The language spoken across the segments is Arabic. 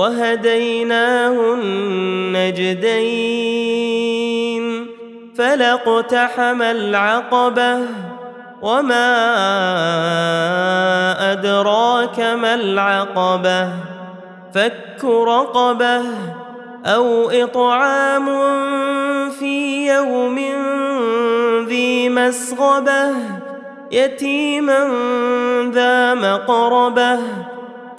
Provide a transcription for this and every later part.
وهديناه النجدين فلاقتحم العقبة وما أدراك ما العقبة فك رقبة أو إطعام في يوم ذي مسغبة يتيما ذا مقربة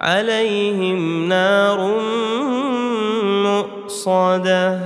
عليهم نار مؤصدة.